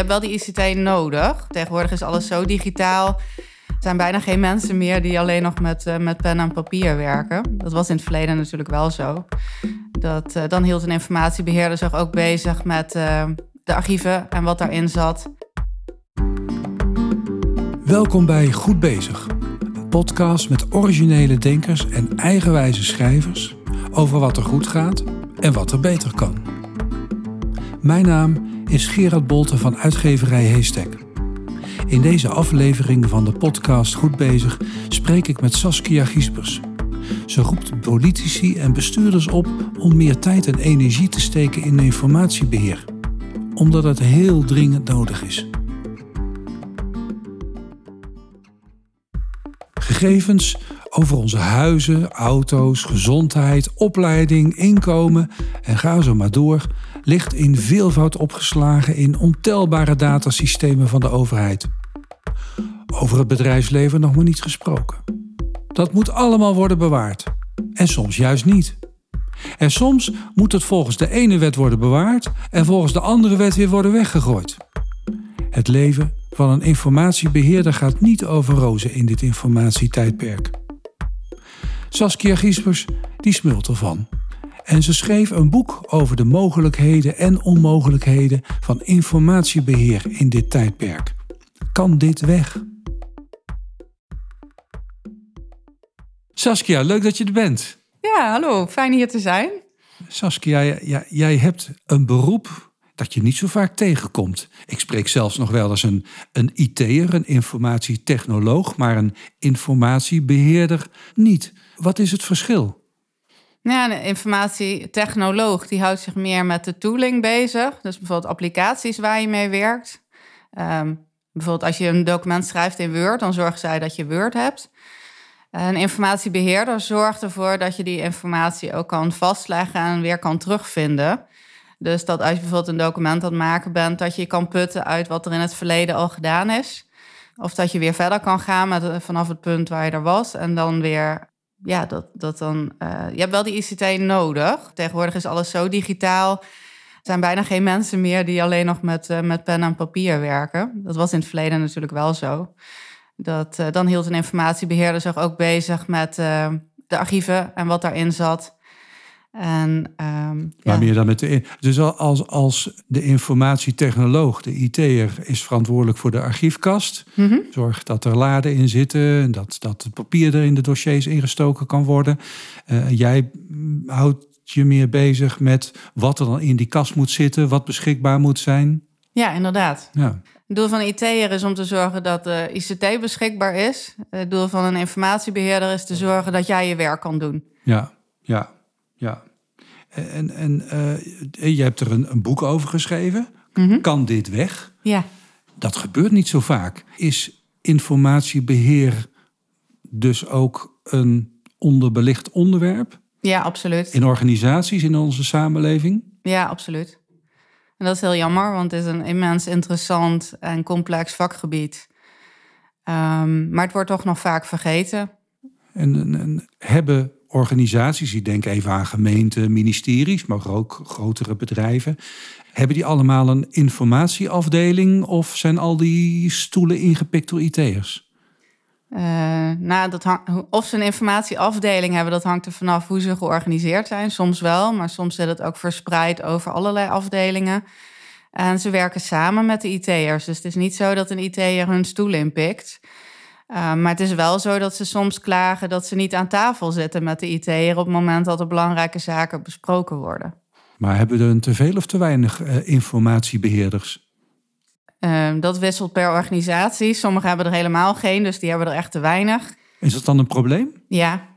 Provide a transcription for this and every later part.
hebt wel die ICT nodig. Tegenwoordig is alles zo digitaal. Er zijn bijna geen mensen meer die alleen nog met, uh, met pen en papier werken. Dat was in het verleden natuurlijk wel zo. Dat, uh, dan hield een informatiebeheerder zich ook bezig met uh, de archieven en wat daarin zat. Welkom bij Goed Bezig, een podcast met originele denkers en eigenwijze schrijvers over wat er goed gaat en wat er beter kan. Mijn naam is Gerard Bolte van uitgeverij Heestek. In deze aflevering van de podcast Goed Bezig spreek ik met Saskia Giespers. Ze roept politici en bestuurders op om meer tijd en energie te steken in informatiebeheer, omdat het heel dringend nodig is. Gegevens over onze huizen, auto's, gezondheid, opleiding, inkomen en ga zo maar door ligt in veelvoud opgeslagen in ontelbare datasystemen van de overheid. Over het bedrijfsleven nog maar niet gesproken. Dat moet allemaal worden bewaard. En soms juist niet. En soms moet het volgens de ene wet worden bewaard en volgens de andere wet weer worden weggegooid. Het leven van een informatiebeheerder gaat niet over rozen in dit informatietijdperk. Saskia Giespers die smult ervan. En ze schreef een boek over de mogelijkheden en onmogelijkheden van informatiebeheer in dit tijdperk. Kan dit weg? Saskia, leuk dat je er bent. Ja, hallo, fijn hier te zijn. Saskia, jij, jij hebt een beroep dat je niet zo vaak tegenkomt. Ik spreek zelfs nog wel eens een, een IT'er, een informatietechnoloog, maar een informatiebeheerder niet. Wat is het verschil? Ja, een informatietechnoloog die houdt zich meer met de tooling bezig. Dus bijvoorbeeld applicaties waar je mee werkt. Um, bijvoorbeeld als je een document schrijft in Word, dan zorgt zij dat je Word hebt. Een informatiebeheerder zorgt ervoor dat je die informatie ook kan vastleggen en weer kan terugvinden. Dus dat als je bijvoorbeeld een document aan het maken bent, dat je kan putten uit wat er in het verleden al gedaan is. Of dat je weer verder kan gaan met, vanaf het punt waar je er was en dan weer ja, dat, dat dan. Uh, je hebt wel die ICT nodig. Tegenwoordig is alles zo digitaal. Er zijn bijna geen mensen meer die alleen nog met, uh, met pen en papier werken. Dat was in het verleden natuurlijk wel zo. Dat, uh, dan hield een informatiebeheerder zich ook bezig met de archieven en wat daarin zat. En, um, ja. meer dan met de. Dus als, als de informatietechnoloog, de IT'er, is verantwoordelijk voor de archiefkast. Mm -hmm. Zorgt dat er laden in zitten en dat, dat het papier er in de dossiers ingestoken kan worden. Uh, jij houdt je meer bezig met wat er dan in die kast moet zitten, wat beschikbaar moet zijn. Ja, inderdaad. Ja. Het doel van een IT'er is om te zorgen dat de ICT beschikbaar is. Het doel van een informatiebeheerder is te zorgen dat jij je werk kan doen. Ja, ja. Ja. En, en uh, je hebt er een, een boek over geschreven. Mm -hmm. Kan dit weg? Ja. Dat gebeurt niet zo vaak. Is informatiebeheer dus ook een onderbelicht onderwerp? Ja, absoluut. In organisaties, in onze samenleving? Ja, absoluut. En dat is heel jammer, want het is een immens interessant en complex vakgebied. Um, maar het wordt toch nog vaak vergeten. En, en, en hebben organisaties, ik denk even aan gemeenten, ministeries, maar ook grotere bedrijven. Hebben die allemaal een informatieafdeling of zijn al die stoelen ingepikt door IT'ers? Uh, nou, dat of ze een informatieafdeling hebben, dat hangt er vanaf hoe ze georganiseerd zijn. Soms wel, maar soms zit het ook verspreid over allerlei afdelingen. En ze werken samen met de IT'ers. Dus het is niet zo dat een IT'er hun stoel inpikt. Uh, maar het is wel zo dat ze soms klagen dat ze niet aan tafel zitten met de IT'er op het moment dat er belangrijke zaken besproken worden. Maar hebben we er te veel of te weinig uh, informatiebeheerders? Uh, dat wisselt per organisatie. Sommigen hebben er helemaal geen, dus die hebben er echt te weinig. Is dat dan een probleem? Ja.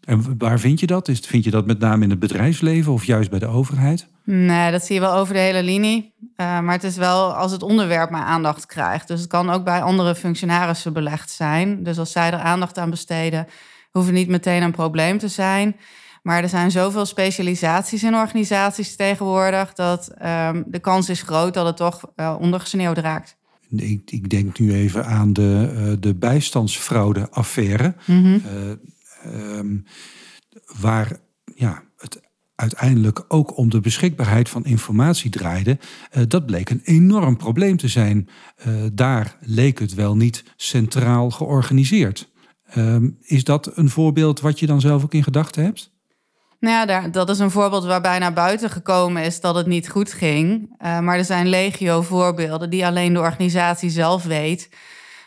En waar vind je dat? Is, vind je dat met name in het bedrijfsleven of juist bij de overheid? Nee, dat zie je wel over de hele linie. Uh, maar het is wel als het onderwerp maar aandacht krijgt. Dus het kan ook bij andere functionarissen belegd zijn. Dus als zij er aandacht aan besteden, hoeft het niet meteen een probleem te zijn. Maar er zijn zoveel specialisaties in organisaties tegenwoordig dat um, de kans is groot dat het toch uh, ondergesneeuwd raakt. Ik, ik, denk nu even aan de, uh, de bijstandsfraude-affaire. Mm -hmm. um, waar ja, het uiteindelijk ook om de beschikbaarheid van informatie draaide, uh, dat bleek een enorm probleem te zijn. Uh, daar leek het wel niet centraal georganiseerd. Uh, is dat een voorbeeld wat je dan zelf ook in gedachten hebt? Nou ja, daar, dat is een voorbeeld waarbij naar buiten gekomen is dat het niet goed ging. Uh, maar er zijn legio voorbeelden die alleen de organisatie zelf weet,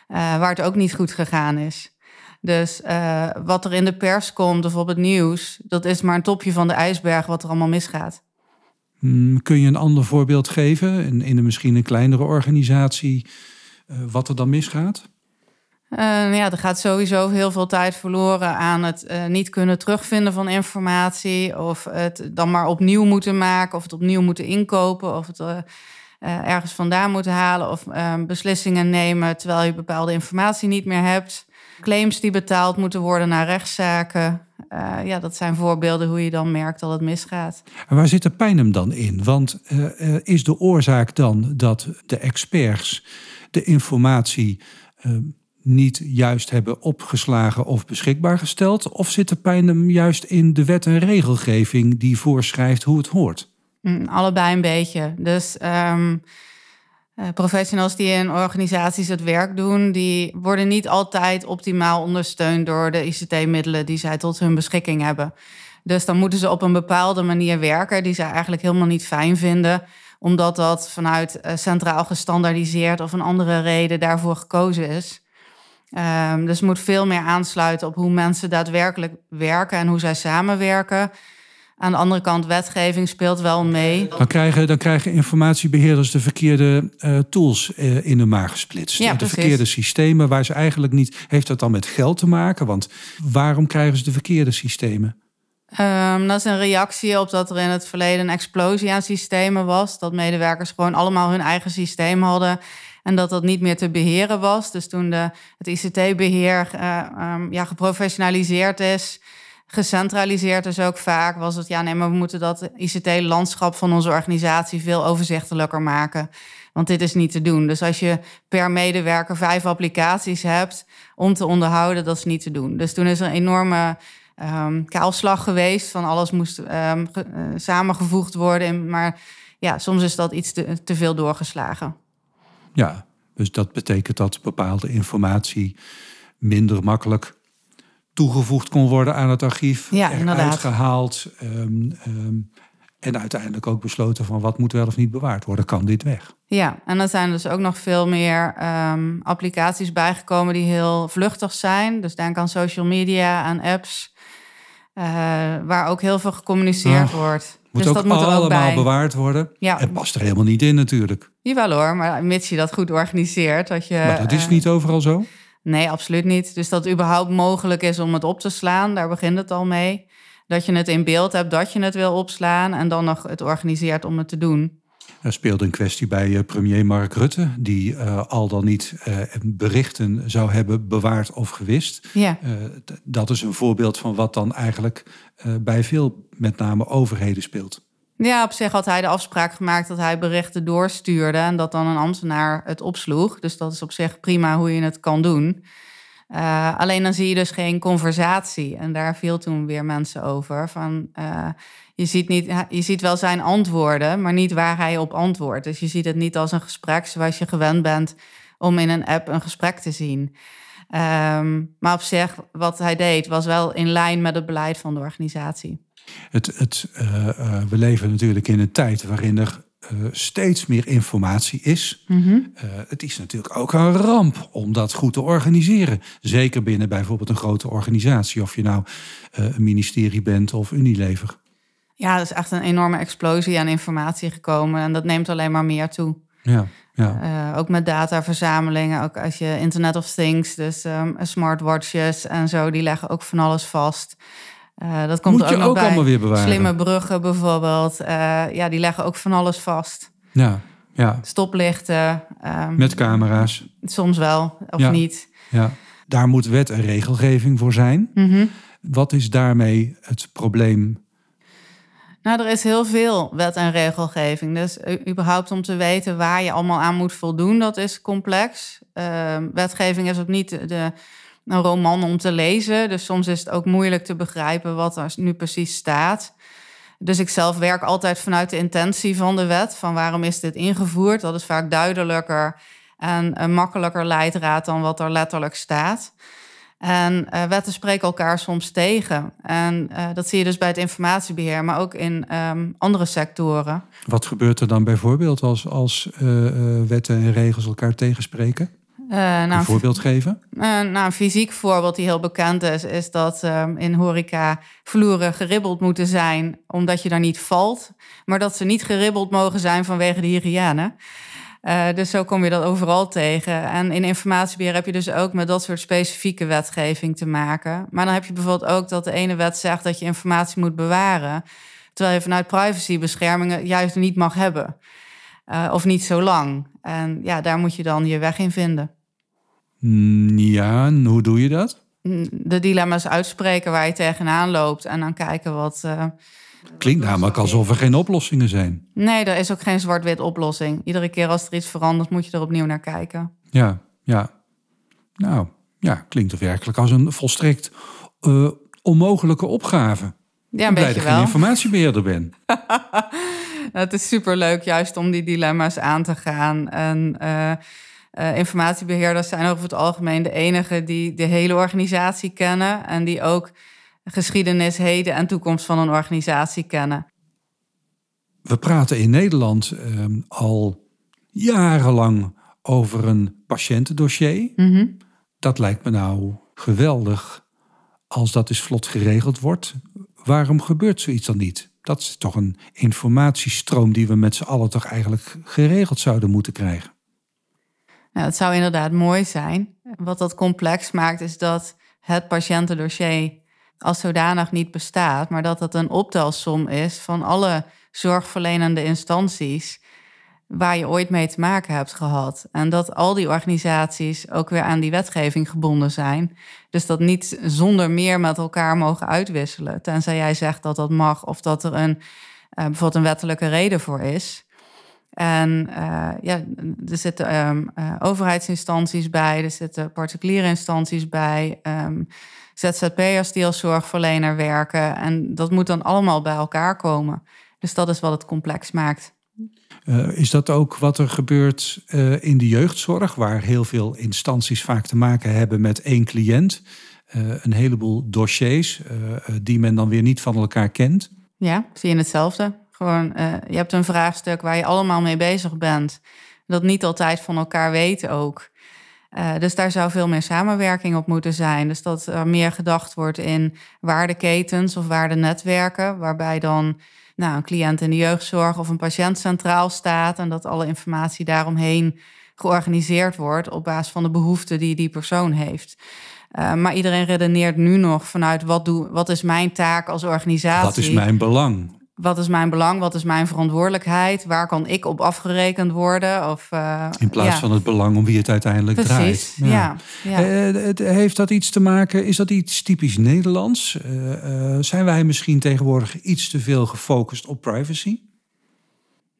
waar het ook niet goed gegaan is. Dus uh, wat er in de pers komt of op het nieuws, dat is maar een topje van de ijsberg wat er allemaal misgaat. Hmm, kun je een ander voorbeeld geven in, in een misschien een kleinere organisatie, uh, wat er dan misgaat? Uh, ja, er gaat sowieso heel veel tijd verloren aan het niet kunnen terugvinden van informatie. Of het dan maar opnieuw moeten maken, of het opnieuw moeten inkopen, of het ergens vandaan moeten halen. Of beslissingen nemen terwijl je bepaalde informatie niet meer hebt claims die betaald moeten worden naar rechtszaken. Uh, ja, dat zijn voorbeelden hoe je dan merkt dat het misgaat. En waar zit de pijn hem dan in? Want uh, is de oorzaak dan dat de experts de informatie uh, niet juist hebben opgeslagen of beschikbaar gesteld? Of zit de pijn hem juist in de wet en regelgeving die voorschrijft hoe het hoort? Mm, allebei een beetje. Dus um, uh, professionals die in organisaties het werk doen, die worden niet altijd optimaal ondersteund door de ICT-middelen die zij tot hun beschikking hebben. Dus dan moeten ze op een bepaalde manier werken die zij eigenlijk helemaal niet fijn vinden, omdat dat vanuit uh, centraal gestandaardiseerd of een andere reden daarvoor gekozen is. Um, dus moet veel meer aansluiten op hoe mensen daadwerkelijk werken en hoe zij samenwerken. Aan de andere kant, wetgeving speelt wel mee. Dan krijgen, dan krijgen informatiebeheerders de verkeerde uh, tools uh, in de maag gesplitst. Ja, de verkeerde systemen waar ze eigenlijk niet. Heeft dat dan met geld te maken? Want waarom krijgen ze de verkeerde systemen? Um, dat is een reactie op dat er in het verleden een explosie aan systemen was. Dat medewerkers gewoon allemaal hun eigen systeem hadden. En dat dat niet meer te beheren was. Dus toen de, het ICT-beheer uh, um, ja, geprofessionaliseerd is gecentraliseerd is ook vaak, was het ja, nee, maar we moeten dat ICT-landschap van onze organisatie veel overzichtelijker maken. Want dit is niet te doen. Dus als je per medewerker vijf applicaties hebt om te onderhouden, dat is niet te doen. Dus toen is er een enorme um, kaalslag geweest van alles moest ge, uh, samengevoegd worden. Maar ja, soms is dat iets te, te veel doorgeslagen. Ja, dus dat betekent dat bepaalde informatie minder makkelijk toegevoegd kon worden aan het archief. Ja, inderdaad. Uitgehaald. Um, um, en uiteindelijk ook besloten van wat moet wel of niet bewaard worden. Kan dit weg? Ja, en er zijn dus ook nog veel meer um, applicaties bijgekomen die heel vluchtig zijn. Dus denk aan social media, aan apps. Uh, waar ook heel veel gecommuniceerd oh, wordt. Moet dus ook dat moet er allemaal ook bij. bewaard worden. Ja. Het past er helemaal niet in natuurlijk. Jawel hoor, maar mits je dat goed organiseert. Dat je, Maar dat is uh, niet overal zo? Nee, absoluut niet. Dus dat het überhaupt mogelijk is om het op te slaan, daar begint het al mee. Dat je het in beeld hebt dat je het wil opslaan en dan nog het organiseert om het te doen. Er speelde een kwestie bij uh, premier Mark Rutte, die uh, al dan niet uh, berichten zou hebben bewaard of gewist. Ja. dat is een voorbeeld van wat dan eigenlijk bij veel, met name overheden, speelt. Ja, op zich had hij de afspraak gemaakt dat hij berichten doorstuurde en dat dan een ambtenaar het opsloeg. Dus dat is op zich prima hoe je het kan doen. Uh, alleen dan zie je dus geen conversatie. En daar viel toen weer mensen over. Van, uh, je, ziet niet, je ziet wel zijn antwoorden, maar niet waar hij op antwoordt. Dus je ziet het niet als een gesprek zoals je gewend bent om in een app een gesprek te zien. Um, maar op zich, wat hij deed, was wel in lijn met het beleid van de organisatie. Het, het, uh, uh, we leven natuurlijk in een tijd waarin er uh, steeds meer informatie is. Mhm. Het is natuurlijk ook een ramp om dat goed te organiseren. Zeker binnen bijvoorbeeld een grote organisatie, of je nou een ministerie bent of Unilever. Ja, er is echt een enorme explosie aan informatie gekomen en dat neemt alleen maar meer toe. Ja, ja. ook met dataverzamelingen, ook als je Internet of Things, dus um, smartwatches en zo, die leggen ook van alles vast. Uh, dat komt Moet je ook, ook nog allemaal bij. weer bewaren. Slimme bruggen bijvoorbeeld. Uh, ja, die leggen ook van alles vast. Ja, ja. Stoplichten. Um, Met camera's. Soms wel, of ja. niet. Ja. Daar moet wet en regelgeving voor zijn. Mm -hmm. Wat is daarmee het probleem? Nou, er is heel veel wet en regelgeving. Dus überhaupt om te weten waar je allemaal aan moet voldoen, dat is complex. Uh, wetgeving is ook niet de, een roman om te lezen. Dus soms is het ook moeilijk te begrijpen wat er nu precies staat. Dus ik zelf werk altijd vanuit de intentie van de wet. Van waarom is dit ingevoerd? Dat is vaak duidelijker en een makkelijker leidraad dan wat er letterlijk staat. En uh, wetten spreken elkaar soms tegen. En uh, dat zie je dus bij het informatiebeheer, maar ook in um, andere sectoren. Wat gebeurt er dan bijvoorbeeld als, als wetten en regels elkaar tegenspreken? Nou, een voorbeeld geven? nou, een fysiek voorbeeld die heel bekend is, is dat um, in horeca vloeren geribbeld moeten zijn omdat je daar niet valt, maar dat ze niet geribbeld mogen zijn vanwege de hygiëne. Uh, dus zo kom je dat overal tegen. En in informatiebeheer heb je dus ook met dat soort specifieke wetgeving te maken. Maar dan heb je bijvoorbeeld ook dat de ene wet zegt dat je informatie moet bewaren. Terwijl je vanuit privacybeschermingen juist niet mag hebben. Uh, of niet zo lang. En ja, daar moet je dan je weg in vinden. Mm, ja, en hoe doe je dat? Mm, de dilemma's uitspreken waar je tegenaan loopt. En dan kijken wat. Uh, Klinkt namelijk alsof er geen oplossingen zijn. Nee, er is ook geen zwart-wit oplossing. Iedere keer als er iets verandert, moet je er opnieuw naar kijken. Ja, ja. Nou, ja, klinkt er werkelijk als een volstrekt uh, onmogelijke opgave. Ja, een beetje dat ik geen informatiebeheerder ben. het is superleuk juist om die dilemma's aan te gaan. En uh, uh, informatiebeheerders zijn over het algemeen de enige die de hele organisatie kennen en die ook geschiedenis, heden en toekomst van een organisatie kennen. We praten in Nederland uh, al jarenlang over een patiëntendossier. Mm Dat lijkt me nou geweldig als dat eens vlot geregeld wordt. Waarom gebeurt zoiets dan niet? Dat is toch een informatiestroom die we met z'n allen toch eigenlijk geregeld zouden moeten krijgen. Nou, het zou inderdaad mooi zijn. Wat dat complex maakt, is dat het patiëntendossier als zodanig niet bestaat, maar dat het een optelsom is van alle zorgverlenende instanties waar je ooit mee te maken hebt gehad. En dat al die organisaties ook weer aan die wetgeving gebonden zijn. Dus dat niet zonder meer met elkaar mogen uitwisselen. Tenzij jij zegt dat dat mag of dat er een, uh, bijvoorbeeld een wettelijke reden voor is. En uh, ja, er zitten um, uh, overheidsinstanties bij, er zitten particuliere instanties bij. Um, ZZP'ers die als zorgverlener werken. En dat moet dan allemaal bij elkaar komen. Dus dat is wat het complex maakt. Uh, is dat ook wat er gebeurt uh, in de jeugdzorg, waar heel veel instanties vaak te maken hebben met één cliënt? Uh, een heleboel dossiers die men dan weer niet van elkaar kent? Ja, zie je hetzelfde. Gewoon, je hebt een vraagstuk waar je allemaal mee bezig bent. Dat niet altijd van elkaar weten ook. Dus daar zou veel meer samenwerking op moeten zijn. Dus dat er meer gedacht wordt in waardeketens of waardenetwerken, waarbij dan nou, een cliënt in de jeugdzorg of een patiënt centraal staat en dat alle informatie daaromheen georganiseerd wordt op basis van de behoeften die die persoon heeft. Uh, maar iedereen redeneert nu nog vanuit wat, doe, wat is mijn taak als organisatie? Wat is mijn belang? Wat is mijn belang, wat is mijn verantwoordelijkheid, waar kan ik op afgerekend worden? Of, uh, In plaats ja. van het belang om wie het uiteindelijk Precies, draait. Ja. Ja, ja. Uh, het, heeft dat iets te maken, is dat iets typisch Nederlands? Uh, zijn wij misschien tegenwoordig iets te veel gefocust op privacy?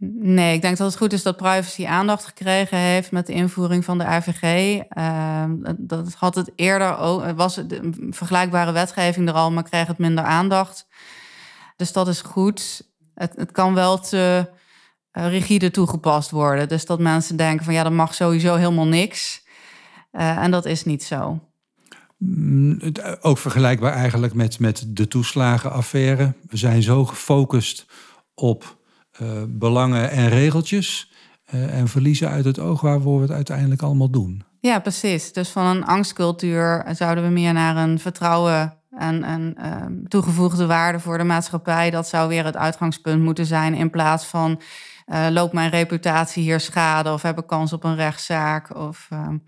Nee, ik denk dat het goed is dat privacy aandacht gekregen heeft met de invoering van de AVG. dat had het eerder ook, was de vergelijkbare wetgeving er al, maar kreeg het minder aandacht. Dus dat is goed. Het, het kan wel te uh, rigide toegepast worden. Dus dat mensen denken van ja, dat mag sowieso helemaal niks. Uh, en dat is niet zo. Mm, ook vergelijkbaar eigenlijk met, met de toeslagenaffaire. We zijn zo gefocust op uh, belangen en regeltjes. en verliezen uit het oog waarvoor we het uiteindelijk allemaal doen. Ja, precies. Dus van een angstcultuur zouden we meer naar een vertrouwen en, um, toegevoegde waarde voor de maatschappij, dat zou weer het uitgangspunt moeten zijn. In plaats van uh, loopt mijn reputatie hier schade of heb ik kans op een rechtszaak. Of, um,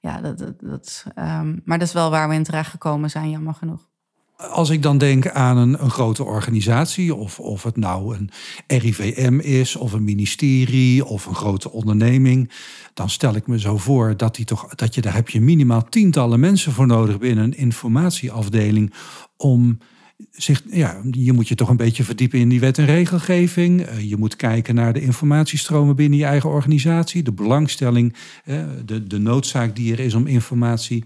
ja, dat, dat, um, maar dat is wel waar we in terecht gekomen zijn, jammer genoeg. Als ik dan denk aan een, grote organisatie, of, of het nou een RIVM is, of een ministerie, of een grote onderneming, dan stel ik me zo voor dat, die toch, dat je daar heb je minimaal tientallen mensen voor nodig binnen een informatieafdeling om zich, ja, je moet je toch een beetje verdiepen in die wet en regelgeving. Je moet kijken naar de informatiestromen binnen je eigen organisatie, de belangstelling, de, de noodzaak die er is om informatie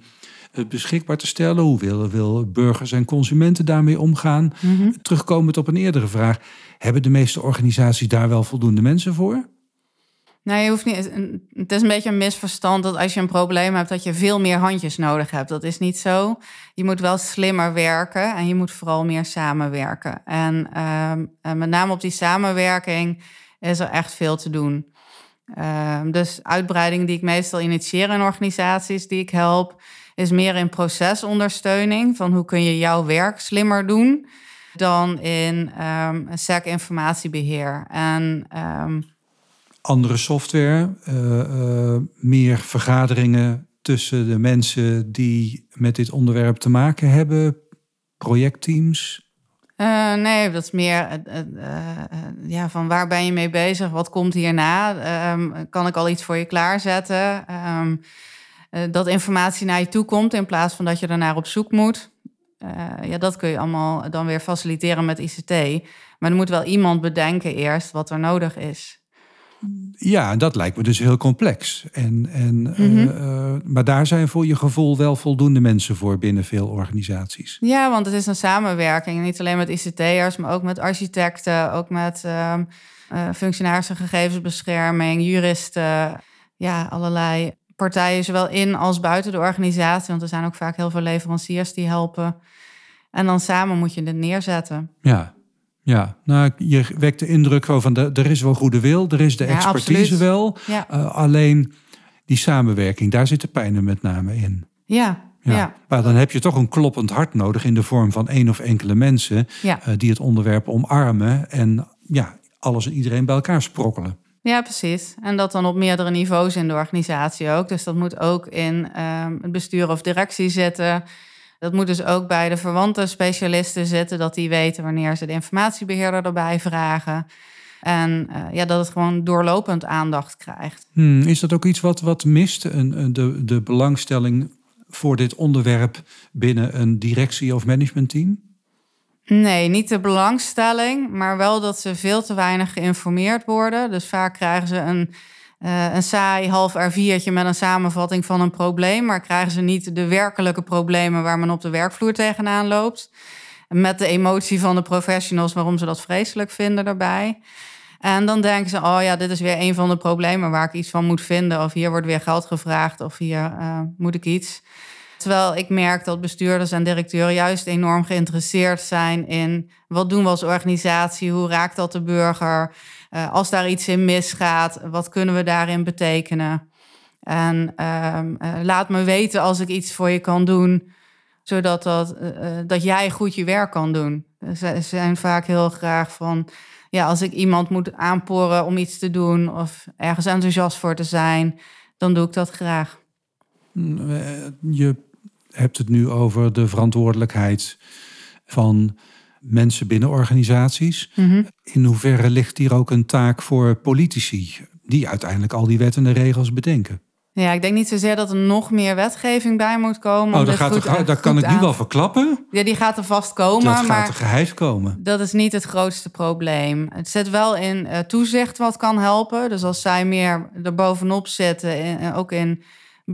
beschikbaar te stellen? Hoe willen wil burgers en consumenten daarmee omgaan? Mhm. Terugkomend op een eerdere vraag, hebben de meeste organisaties daar wel voldoende mensen voor? Nou, je hoeft niet. Het is een beetje een misverstand dat als je een probleem hebt, dat je veel meer handjes nodig hebt. Dat is niet zo. Je moet wel slimmer werken en je moet vooral meer samenwerken. En, ehm, en met name op die samenwerking is er echt veel te doen. Ehm, dus uitbreiding die ik meestal initieer in organisaties die ik help, is meer in procesondersteuning. Van hoe kun je jouw werk slimmer doen dan in um, SEC informatiebeheer. En andere software, uh, uh, meer vergaderingen tussen de mensen die met dit onderwerp te maken hebben, projectteams? Uh, nee, dat is meer ja, van waar ben je mee bezig? Wat komt hierna? Um, kan ik al iets voor je klaarzetten? Um, dat informatie naar je toe komt in plaats van dat je ernaar op zoek moet. ja, dat kun je allemaal dan weer faciliteren met ICT. Maar er moet wel iemand bedenken eerst wat er nodig is. Ja, dat lijkt me dus heel complex. En, en, mm maar daar zijn voor je gevoel wel voldoende mensen voor binnen veel organisaties. Ja, want het is een samenwerking. Niet alleen met ICT'ers, maar ook met architecten, ook met uh, uh, functionarissen gegevensbescherming, juristen. Ja, allerlei partijen, zowel in als buiten de organisatie. Want er zijn ook vaak heel veel leveranciers die helpen. En dan samen moet je dit neerzetten. Ja, ja, nou, je wekt de indruk van de, er is wel goede wil, er is de expertise wel. Ja. Uh, alleen die samenwerking, daar zit de pijn met name in. Ja, ja. Maar dan heb je toch een kloppend hart nodig in de vorm van één of enkele mensen uh, die het onderwerp omarmen en ja, alles en iedereen bij elkaar sprokkelen. Ja, precies. En dat dan op meerdere niveaus in de organisatie ook. Dus dat moet ook in um, het bestuur of directie zitten. Dat moet dus ook bij de verwante specialisten zitten, dat die weten wanneer ze de informatiebeheerder erbij vragen. En uh, ja, dat het gewoon doorlopend aandacht krijgt. Hmm, is dat ook iets wat, wat mist? Een, de, de belangstelling voor dit onderwerp binnen een directie- of managementteam? Nee, niet de belangstelling, maar wel dat ze veel te weinig geïnformeerd worden. Dus vaak krijgen ze een uh, een saai half R4'tje met een samenvatting van een probleem, maar krijgen ze niet de werkelijke problemen waar men op de werkvloer tegenaan loopt. Met de emotie van de professionals waarom ze dat vreselijk vinden daarbij. En dan denken ze, oh ja, dit is weer een van de problemen waar ik iets van moet vinden. Of hier wordt weer geld gevraagd, of hier uh, moet ik iets. Terwijl ik merk dat bestuurders en directeuren juist enorm geïnteresseerd zijn in wat doen we als organisatie, hoe raakt dat de burger, uh, als daar iets in misgaat, wat kunnen we daarin betekenen. En uh, uh, laat me weten als ik iets voor je kan doen, zodat dat, eh, dat jij goed je werk kan doen. Ze zijn vaak heel graag van, ja, als ik iemand moet aanporen om iets te doen of ergens enthousiast voor te zijn, dan doe ik dat graag. Mm, je hebt het nu over de verantwoordelijkheid van mensen binnen organisaties. Mhm. In hoeverre ligt hier ook een taak voor politici, die uiteindelijk al die wetten en regels bedenken? Ja, ik denk niet zozeer dat er nog meer wetgeving bij moet komen. Oh, dat, gaat er, dat kan ik nu wel verklappen. Ja, die gaat er vast komen. Dat gaat er geheim komen. Dat is niet het grootste probleem. Het zit wel in uh, toezicht wat kan helpen. Dus als zij meer erbovenop zitten, uh, ook in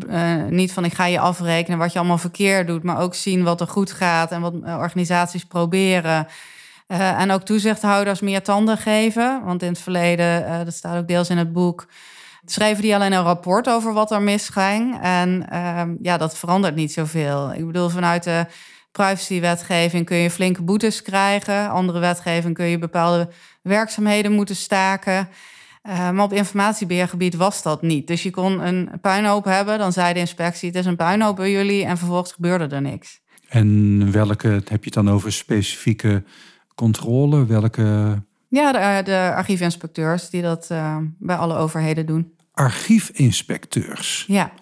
uh, niet van ik ga je afrekenen wat je allemaal verkeerd doet, maar ook zien wat er goed gaat en wat eh, organisaties proberen. Uh, en ook toezichthouders meer tanden geven. Want in het verleden, dat staat ook deels in het boek, schreven die alleen een rapport over wat er misging. En uh, ja, dat verandert niet zoveel. Ik bedoel, vanuit de privacywetgeving kun je flinke boetes krijgen. Andere wetgeving kun je bepaalde werkzaamheden moeten staken. Uh, maar op informatiebeheergebied was dat niet. Dus je kon een puinhoop hebben, dan zei de inspectie: het is een puinhoop bij jullie, en vervolgens gebeurde er niks. En welke heb je het dan over specifieke controle? Welke. Ja, de, eh, de archiefinspecteurs die dat uh, bij alle overheden doen. Archiefinspecteurs? Ja.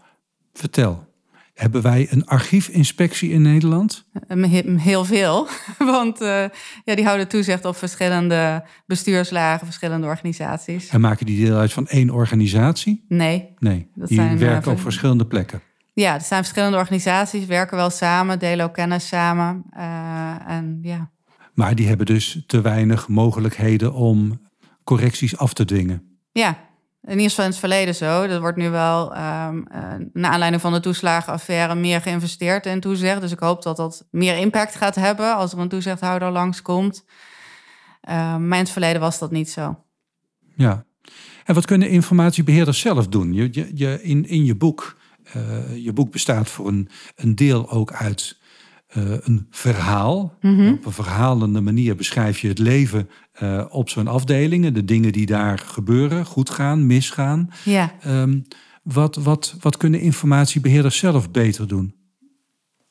Vertel. Hebben wij een archiefinspectie in Nederland? Eh, heel veel, want uh, ja, die houden toezicht op verschillende bestuurslagen, verschillende organisaties. En maken die deel uit van één organisatie? Nee. Nee, dat die zijn, werken uh, op verschillende plekken. Ja, er zijn verschillende organisaties, werken wel samen, delen ook kennis samen. Uh, en, ja. Maar die hebben dus te weinig mogelijkheden om correcties af te dwingen. Ja, in ieder geval in het verleden zo. Dat wordt nu wel, um, naar aanleiding van de toeslagenaffaire, meer geïnvesteerd in toezicht. Dus ik hoop dat dat meer impact gaat hebben als er een toezichthouder langskomt. Uh, maar in het verleden was dat niet zo. Ja. En wat kunnen informatiebeheerders zelf doen? Je, je, in, in je boek, uh, je boek bestaat voor een, een deel ook uit uh, een verhaal. Mm -hmm. Op een verhalende manier beschrijf je het leven uh, op zo'n afdeling. De dingen die daar gebeuren, goed gaan, misgaan. Ja. Um, wat, wat, wat kunnen informatiebeheerders zelf beter doen?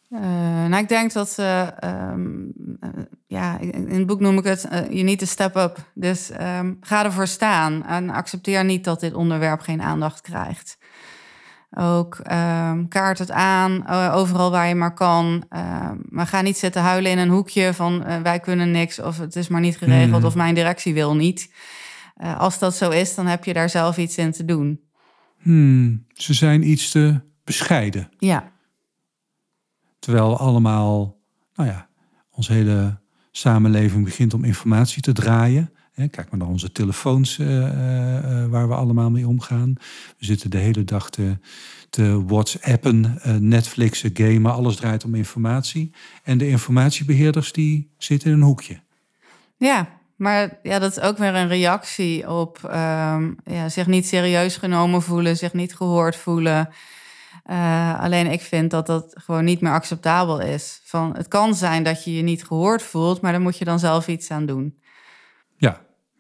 Uh, nou, ik denk dat, uh, um, uh, ja, in het boek noem ik het, je niet te step up. Dus um, ga ervoor staan en accepteer niet dat dit onderwerp geen aandacht krijgt. Ook um, kaart het aan, overal waar je maar kan. maar ga niet zitten huilen in een hoekje van wij kunnen niks of het is maar niet geregeld mm. of mijn directie wil niet. als dat zo is, dan heb je daar zelf iets in te doen. Hmm, ze zijn iets te bescheiden. Ja. Terwijl allemaal, nou ja, onze hele samenleving begint om informatie te draaien. Kijk maar naar onze telefoons uh, uh, waar we allemaal mee omgaan. We zitten de hele dag te, te whatsappen, Netflixen, gamen. Alles draait om informatie. En de informatiebeheerders die zitten in een hoekje. Ja, maar ja, dat is ook weer een reactie op um, ja, zich niet serieus genomen voelen, zich niet gehoord voelen. Alleen ik vind dat dat gewoon niet meer acceptabel is. Van, het kan zijn dat je je niet gehoord voelt, maar daar moet je dan zelf iets aan doen.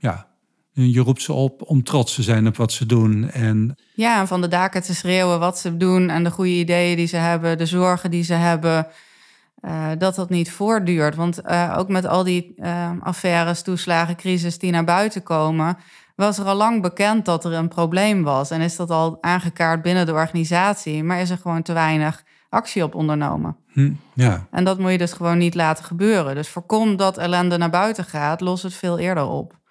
Ja. Je roept ze op om trots te zijn op wat ze doen. En... Ja, en van de daken te schreeuwen wat ze doen en de goede ideeën die ze hebben, de zorgen die ze hebben. Uh, dat dat niet voortduurt. Want uh, ook met al die uh, affaires, toeslagen, crisis die naar buiten komen, was er al lang bekend dat er een probleem was. En is dat al aangekaart binnen de organisatie, maar is er gewoon te weinig actie op ondernomen. Hm, ja. En dat moet je dus gewoon niet laten gebeuren. Dus voorkom dat ellende naar buiten gaat, los het veel eerder op.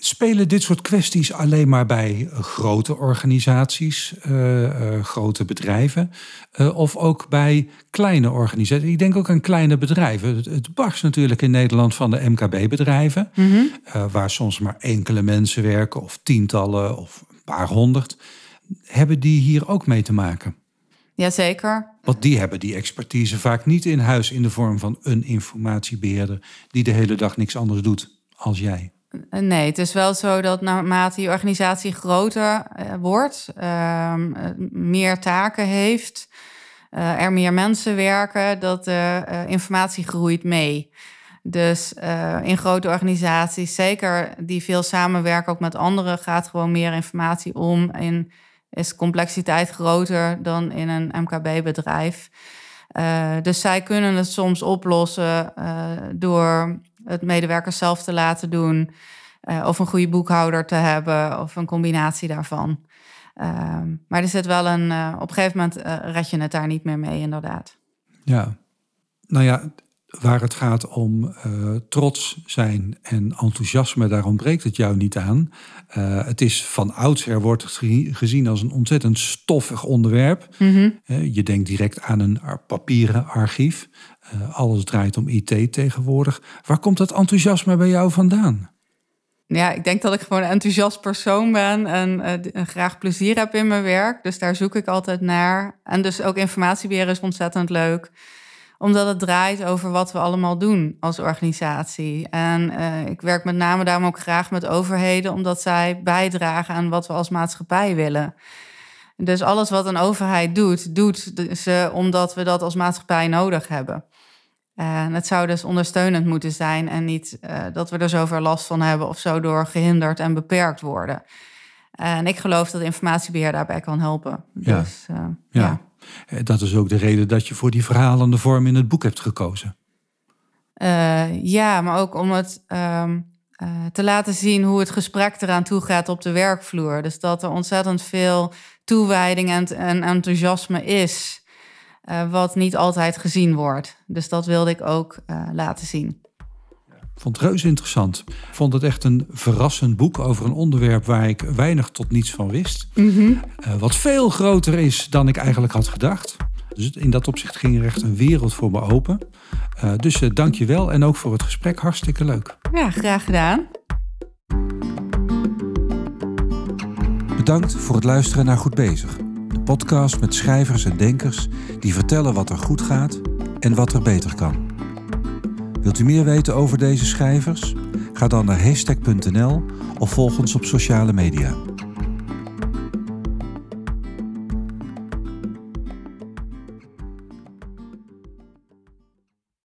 Spelen dit soort kwesties alleen maar bij grote organisaties, uh, uh, grote bedrijven, uh, of ook bij kleine organisaties? Ik denk ook aan kleine bedrijven. Het, het barst natuurlijk in Nederland van de MKB-bedrijven, mm -hmm. waar soms maar enkele mensen werken, of tientallen of een paar honderd. Hebben die hier ook mee te maken? Jazeker. Want die hebben die expertise vaak niet in huis in de vorm van een informatiebeheerder die de hele dag niks anders doet als jij. Nee, het is wel zo dat naarmate je organisatie groter uh, wordt, uh, meer taken heeft, er meer mensen werken, dat de informatie groeit mee. Dus in grote organisaties, zeker die veel samenwerken ook met anderen, gaat gewoon meer informatie om en is complexiteit groter dan in een MKB-bedrijf. dus zij kunnen het soms oplossen door het medewerkers zelf te laten doen. Uh, of een goede boekhouder te hebben, of een combinatie daarvan. Uh, maar er zit wel een. Uh, op een gegeven moment uh, red je het daar niet meer mee, inderdaad. Ja, nou ja, waar het gaat om trots zijn en enthousiasme, daar ontbreekt het jou niet aan. het is van oudsher wordt gezien als een ontzettend stoffig onderwerp. Mm -hmm. je denkt direct aan een papieren archief. Alles draait om IT tegenwoordig. Waar komt dat enthousiasme bij jou vandaan? Ja, ik denk dat ik gewoon een enthousiast persoon ben en uh, graag plezier heb in mijn werk. Dus daar zoek ik altijd naar. En dus ook informatiebeheer is ontzettend leuk, omdat het draait over wat we allemaal doen als organisatie. En uh, ik werk met name daarom ook graag met overheden, omdat zij bijdragen aan wat we als maatschappij willen. Dus alles wat een overheid doet, doet ze omdat we dat als maatschappij nodig hebben. En het zou dus ondersteunend moeten zijn en niet uh, dat we er zoveel last van hebben of zo door gehinderd en beperkt worden. En ik geloof dat informatiebeheer daarbij kan helpen. Ja. Dus, uh, ja. ja. Dat is ook de reden dat je voor die verhalende vorm in het boek hebt gekozen. Uh, ja, maar ook om het um, te laten zien hoe het gesprek eraan toe gaat op de werkvloer. Dus dat er ontzettend veel toewijding en, en enthousiasme is. Uh, wat niet altijd gezien wordt. Dus dat wilde ik ook uh, laten zien. Ik vond het reuze interessant. Ik vond het echt een verrassend boek over een onderwerp waar ik weinig tot niets van wist. Mm -hmm. uh, wat veel groter is dan ik eigenlijk had gedacht. Dus in dat opzicht ging er echt een wereld voor me open. dus dank je wel en ook voor het gesprek. Hartstikke leuk. Ja, graag gedaan. Bedankt voor het luisteren naar Goed Bezig. Podcast met schrijvers en denkers die vertellen wat er goed gaat en wat er beter kan. Wilt u meer weten over deze schrijvers? Ga dan naar hashtag.nl of volg ons op sociale media.